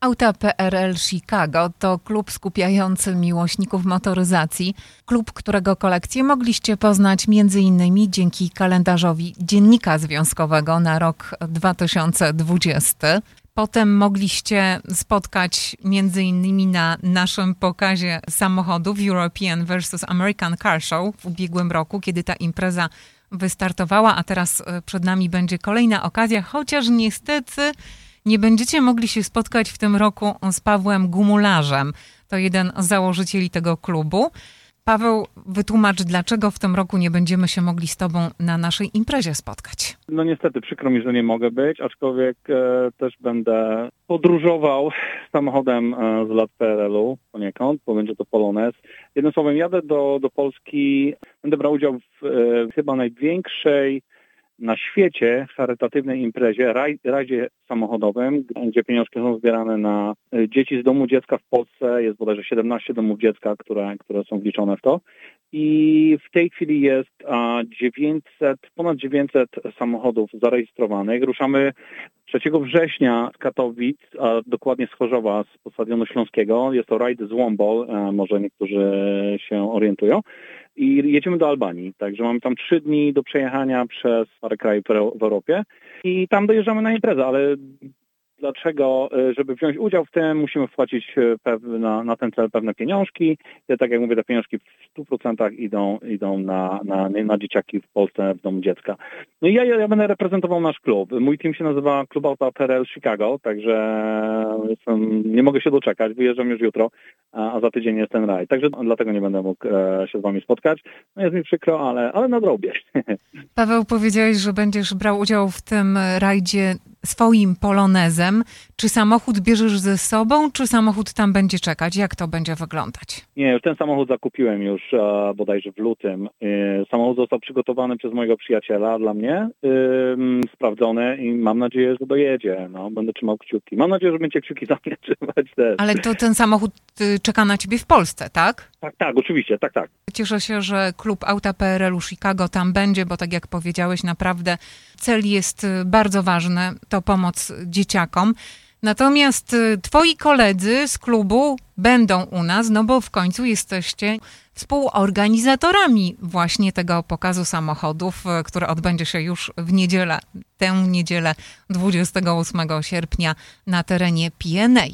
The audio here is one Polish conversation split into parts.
Auta PRL Chicago to klub skupiający miłośników motoryzacji, klub, którego kolekcję mogliście poznać m.in. dzięki kalendarzowi Dziennika Związkowego na rok 2020. Potem mogliście spotkać m.in. na naszym pokazie samochodów European vs. American Car Show w ubiegłym roku, kiedy ta impreza wystartowała, a teraz e, przed nami będzie kolejna okazja, chociaż niestety nie będziecie mogli się spotkać w tym roku z Pawłem Gumularzem. To jeden z założycieli tego klubu. Paweł, wytłumacz, dlaczego w tym roku nie będziemy się mogli z Tobą na naszej imprezie spotkać. No niestety, przykro mi, że nie mogę być, aczkolwiek e, też będę podróżował samochodem e, z lat PRL-u poniekąd, bo będzie to Polonez. Jednym słowem, jadę do, do Polski, będę brał udział w e, chyba największej na świecie charytatywnej imprezie, raj, rajdzie samochodowym, gdzie pieniążki są zbierane na y, dzieci z domu dziecka w Polsce. Jest bodajże 17 domów dziecka, które, które są wliczone w to. I w tej chwili jest 900, ponad 900 samochodów zarejestrowanych. Ruszamy 3 września z Katowic, a dokładnie z Chorzowa, z Stadionu Śląskiego. Jest to rajd z Wombol, może niektórzy się orientują i jedziemy do Albanii. Także mamy tam trzy dni do przejechania przez parę krajów w Europie i tam dojeżdżamy na imprezę, ale dlaczego, e, żeby wziąć udział w tym, musimy wpłacić e, na, na ten cel pewne pieniążki. I tak jak mówię, te pieniążki w 100% idą, idą na, na, na dzieciaki w Polsce, w domu dziecka. No i ja, ja będę reprezentował nasz klub. Mój team się nazywa Klub Auto PRL Chicago, także jestem, nie mogę się doczekać. Wyjeżdżam już jutro, a, a za tydzień jest ten raj. Także dlatego nie będę mógł e, się z wami spotkać. No jest mi przykro, ale, ale nadrobię. Paweł, powiedziałeś, że będziesz brał udział w tym rajdzie swoim polonezem. Czy samochód bierzesz ze sobą, czy samochód tam będzie czekać? Jak to będzie wyglądać? Nie, już ten samochód zakupiłem już e, bodajże w lutym. E, samochód został przygotowany przez mojego przyjaciela dla mnie, sprawdzony i mam nadzieję, że dojedzie. No, będę trzymał kciuki. Mam nadzieję, że będzie kciuki za mnie trzymać też. Ale to ten samochód y, czeka na ciebie w Polsce, tak? Tak, tak, oczywiście, tak, tak. Cieszę się, że klub Auta PRL-u Chicago tam będzie, bo tak jak powiedziałeś, naprawdę cel jest y, bardzo ważny. To pomoc dzieciakom. Natomiast y, twoi koledzy z klubu będą u nas, no bo w końcu jesteście współorganizatorami właśnie tego pokazu samochodów, y, który odbędzie się już w niedzielę, tę niedzielę 28 sierpnia na terenie PNA.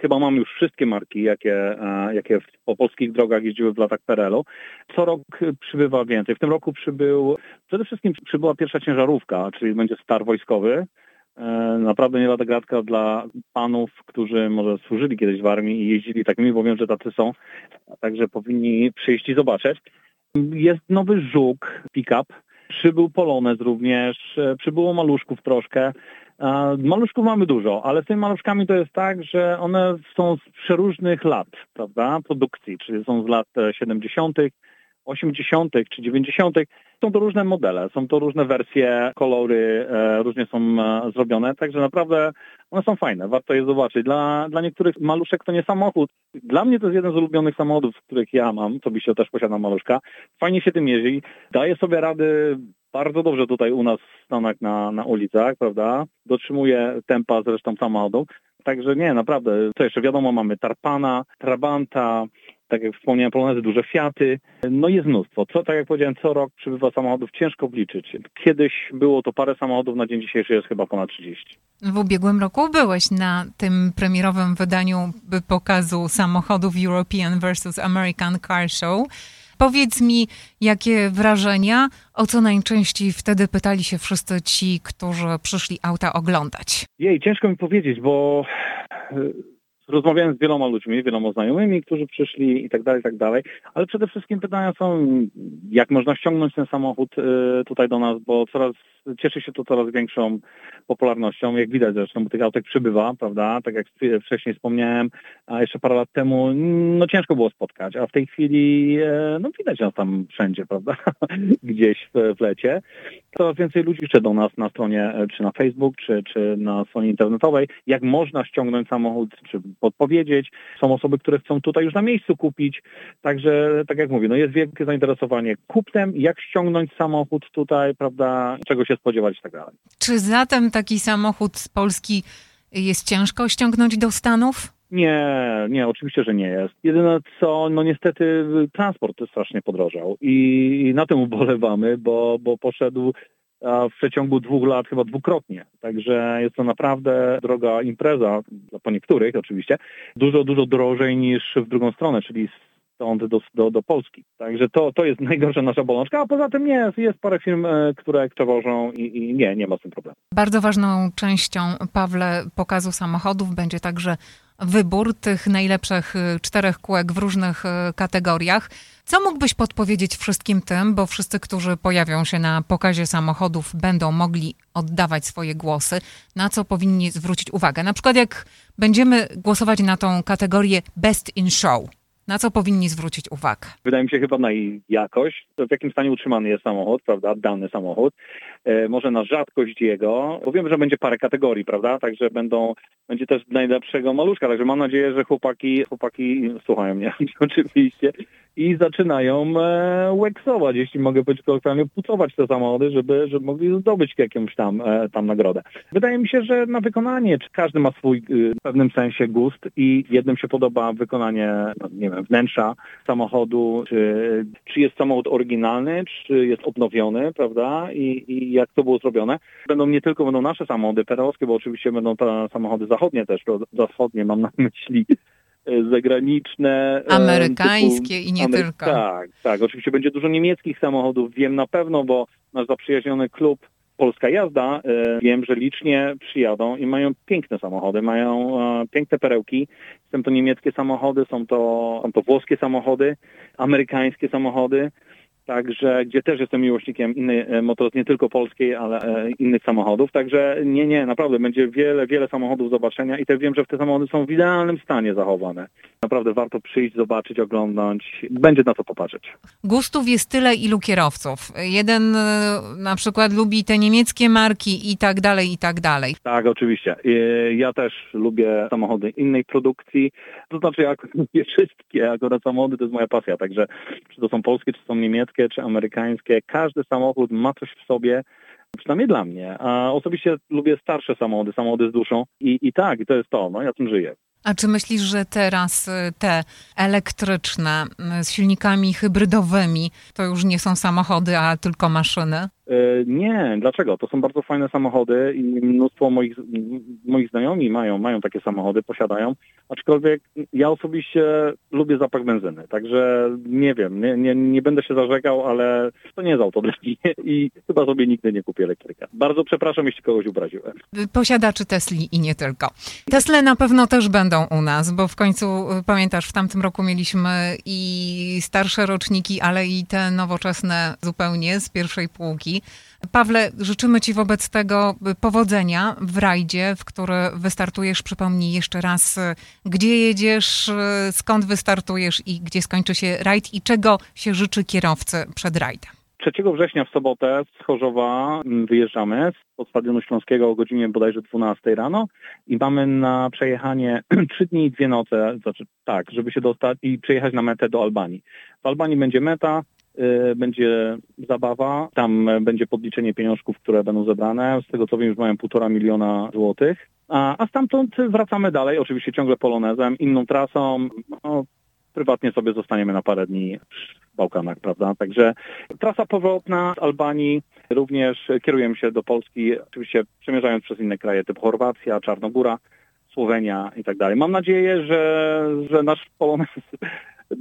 Chyba mam już wszystkie marki, jakie, jakie po polskich drogach jeździły w latach PRL-u. Co rok przybywa więcej. W tym roku przybył, przede wszystkim przybyła pierwsza ciężarówka, czyli będzie star wojskowy, E, naprawdę nie lada gratka dla panów, którzy może służyli kiedyś w armii i jeździli takimi, bo wiem, że tacy są, także powinni przyjść i zobaczyć. Jest nowy Żuk, pick-up, przybył Polonez również, e, przybyło maluszków troszkę. E, maluszków mamy dużo, ale z tymi maluszkami to jest tak, że one są z przeróżnych lat, prawda, produkcji, czyli są z lat 70., 80. czy 90. Są to różne modele, są to różne wersje, kolory e, różnie są e, zrobione, także naprawdę one są fajne, warto je zobaczyć. Dla, dla niektórych maluszek to nie samochód. Dla mnie to jest jeden z ulubionych samochodów, których ja mam, się też posiadam maluszka. Fajnie się tym jeździ, daje sobie rady bardzo dobrze tutaj u nas w Stanach na, na ulicach, prawda? Dotrzymuje tempa zresztą samochodu. Także nie, naprawdę, co jeszcze wiadomo, mamy Tarpana, Trabanta, tak jak wspomniałem, Polonezy, duże Fiaty. No jest mnóstwo. Co, tak jak powiedziałem, co rok przybywa samochodów, ciężko obliczyć. Kiedyś było to parę samochodów, na dzień dzisiejszy jest chyba ponad 30. W ubiegłym roku byłeś na tym premierowym wydaniu pokazu samochodów European vs. American Car Show. Powiedz mi, jakie wrażenia, o co najczęściej wtedy pytali się wszyscy ci, którzy przyszli auta oglądać? Jej, ciężko mi powiedzieć, bo rozmawiałem z wieloma ludźmi, wieloma znajomymi, którzy przyszli i tak dalej, i tak dalej, ale przede wszystkim pytania są, jak można ściągnąć ten samochód y, tutaj do nas, bo coraz cieszy się to coraz większą popularnością, jak widać zresztą, bo tych autek przybywa, prawda, tak jak wcześniej wspomniałem, a jeszcze parę lat temu, no ciężko było spotkać, a w tej chwili, e, no widać nas tam wszędzie, prawda, gdzieś w, w lecie. Coraz więcej ludzi do nas na stronie, e, czy na Facebook, czy, czy na stronie internetowej, jak można ściągnąć samochód, czy podpowiedzieć. Są osoby, które chcą tutaj już na miejscu kupić, także tak jak mówię, no jest wielkie zainteresowanie kupnem, jak ściągnąć samochód tutaj, prawda, czego się spodziewać i tak dalej. Czy zatem taki samochód z Polski Jest ciężko ściągnąć do Stanów? Nie, nie, oczywiście, że nie jest. Jedyne co, no niestety transport strasznie podrożał i na tym ubolewamy, bo, bo poszedł w przeciągu dwóch lat chyba dwukrotnie. Także jest to naprawdę droga impreza, po niektórych oczywiście, dużo, dużo drożej niż w drugą stronę, czyli stąd do, do, do Polski. Także to, to jest najgorsza nasza bolączka, a poza tym nie, jest parę firm, e, które przewożą i, i nie, nie ma z tym problemu. Bardzo ważną częścią, Pawle, pokazu samochodów będzie także wybór tych najlepszych y, czterech kółek w różnych y, kategoriach. Co mógłbyś podpowiedzieć wszystkim tym, bo wszyscy, którzy pojawią się na pokazie samochodów, będą mogli oddawać swoje głosy, na co powinni zwrócić uwagę? Na przykład, jak będziemy głosować na tą kategorię Best in Show, na co powinni zwrócić uwagę? Wydaje mi się chyba na jakość, w jakim stanie utrzymany jest samochód, prawda, dany samochód, e, może na rzadkość jego, bo wiem, że będzie parę kategorii, prawda, także będą, będzie też najlepszego maluszka, także mam nadzieję, że chłopaki, chłopaki słuchają mnie oczywiście i zaczynają e, łeksować, jeśli mogę powiedzieć kolokwialnie, pucować te samochody, żeby, żeby mogli zdobyć jakąś tam, e, tam nagrodę. Wydaje mi się, że na wykonanie, czy każdy ma swój y, w pewnym sensie gust i jednym się podoba wykonanie, no, nie wiem, wnętrza samochodu, czy, czy jest samochód oryginalny, czy jest odnowiony, prawda, i, i jak to było zrobione. Będą nie tylko będą nasze samochody perowskie, bo oczywiście będą te samochody zachodnie też, zachodnie mam na myśli E, zagraniczne. E, Amerykańskie typu, i nie Amery tylko. Tak, tak. Oczywiście będzie dużo niemieckich samochodów, wiem na pewno, bo nasz zaprzyjaźniony klub Polska Jazda, e, wiem, że licznie przyjadą i mają piękne samochody, mają piękne perełki. Są to niemieckie samochody, są to, są to włoskie samochody, amerykańskie samochody. Także, gdzie też jestem miłośnikiem innej e, motor, nie tylko polskiej, ale e, innych samochodów. Także nie, nie, naprawdę będzie wiele, wiele samochodów zobaczenia i też wiem, że te samochody są w idealnym stanie zachowane. Naprawdę warto przyjść, zobaczyć, oglądać. Będzie na to popatrzeć. Gustów jest tyle, ilu kierowców. Jeden e, na przykład lubi te niemieckie marki i tak dalej, i tak dalej. Tak, oczywiście. Ja też lubię samochody innej produkcji. To znaczy, jak lubię wszystkie, akurat samochody to jest moja pasja. Także czy to są polskie, czy są niemieckie, czy amerykańskie, każdy samochód ma coś w sobie, przynajmniej dla mnie. A osobiście lubię starsze samochody, samochody z duszą i, i tak, to jest to, no ja tym żyję. A czy myślisz, że teraz y, te elektryczne y, z silnikami hybrydowymi to już nie są samochody, a tylko maszyny? E, nie, dlaczego? To są bardzo fajne samochody i mnóstwo moich, moich znajomi mają, mają takie samochody, posiadają, aczkolwiek ja osobiście lubię zapach benzyny, także nie wiem, nie, nie, nie będę się zarzekał, ale to nie jest auto i chyba sobie nigdy nie kupię elektryka. Bardzo przepraszam, jeśli kogoś ubraziłem. Posiadaczy Tesli i nie tylko. Tesle na pewno też będą u nas, bo w końcu y, pamiętasz, w tamtym roku mieliśmy i starsze roczniki, ale i te nowoczesne zupełnie z pierwszej półki. Pawle, życzymy Ci wobec tego powodzenia w rajdzie, w który wystartujesz. Przypomnij jeszcze raz, gdzie jedziesz, skąd wystartujesz i gdzie skończy się rajd i czego się życzy kierowcy przed rajdem. 3 września w sobotę z Chorzowa wyjeżdżamy od Stadionu Śląskiego o godzinie bodajże 12 rano i mamy na przejechanie 3 dni i 2 noce, znaczy tak, żeby się dostać i przejechać na metę do Albanii. W Albanii będzie meta, będzie zabawa, tam będzie podliczenie pieniążków, które będą zebrane. Z tego co wiem już mają półtora miliona złotych. A, a stamtąd wracamy dalej, oczywiście ciągle polonezem, inną trasą. No, prywatnie sobie zostaniemy na parę dni w Bałkanach, prawda? Także trasa powrotna z Albanii, również kierujemy się do Polski, oczywiście przemierzając przez inne kraje typu Chorwacja, Czarnogóra, Słowenia i tak dalej. Mam nadzieję, że, że nasz polonez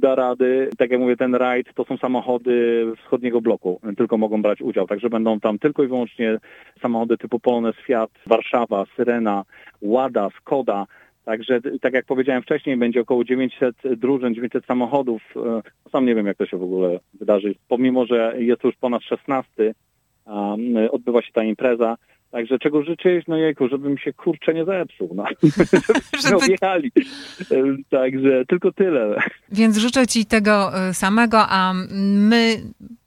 da rady. Tak jak mówię, ten rajd to są samochody wschodniego bloku, tylko mogą brać udział. Także będą tam tylko i wyłącznie samochody typu Polonez, Fiat, Warszawa, Syrena, Łada, Skoda. Także, tak jak powiedziałem wcześniej, będzie około 900 drużyn, 900 samochodów. E, sam nie wiem, jak to się w ogóle wydarzy. Pomimo, że jest już ponad 16, odbywa się ta impreza, Także czego życzyć? No jejku, żeby mi się kurczę nie zepsuł, no. żeby objechali. Także tylko tyle. Więc życzę Ci tego e, samego, a my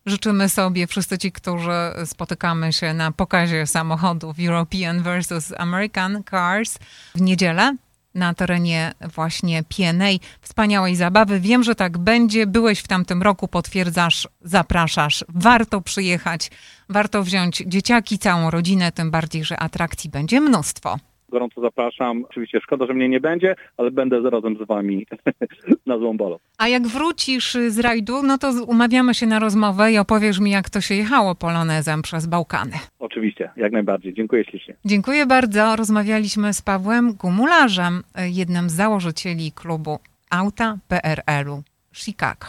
życzymy sobie, wszyscy ci, którzy spotykamy się na pokazie samochodów European versus American Cars w niedzielę, na terenie właśnie PNA. Wspaniałej zabawy. Wiem, że tak będzie. Byłeś w tamtym roku, potwierdzasz, zapraszasz. Warto przyjechać, warto wziąć dzieciaki, całą rodzinę, tym bardziej, że atrakcji będzie mnóstwo. Gorąco zapraszam. Oczywiście szkoda, że mnie nie będzie, ale będę razem z wami na Złombolo. A jak wrócisz z rajdu, no to umawiamy się na rozmowę i opowiesz mi, jak to się jechało polonezem przez Bałkany. Oczywiście, jak najbardziej. Dziękuję ślicznie. Dziękuję bardzo. Rozmawialiśmy z Pawłem Gumularzem, jednym z założycieli klubu Auta PRL-u Chicago.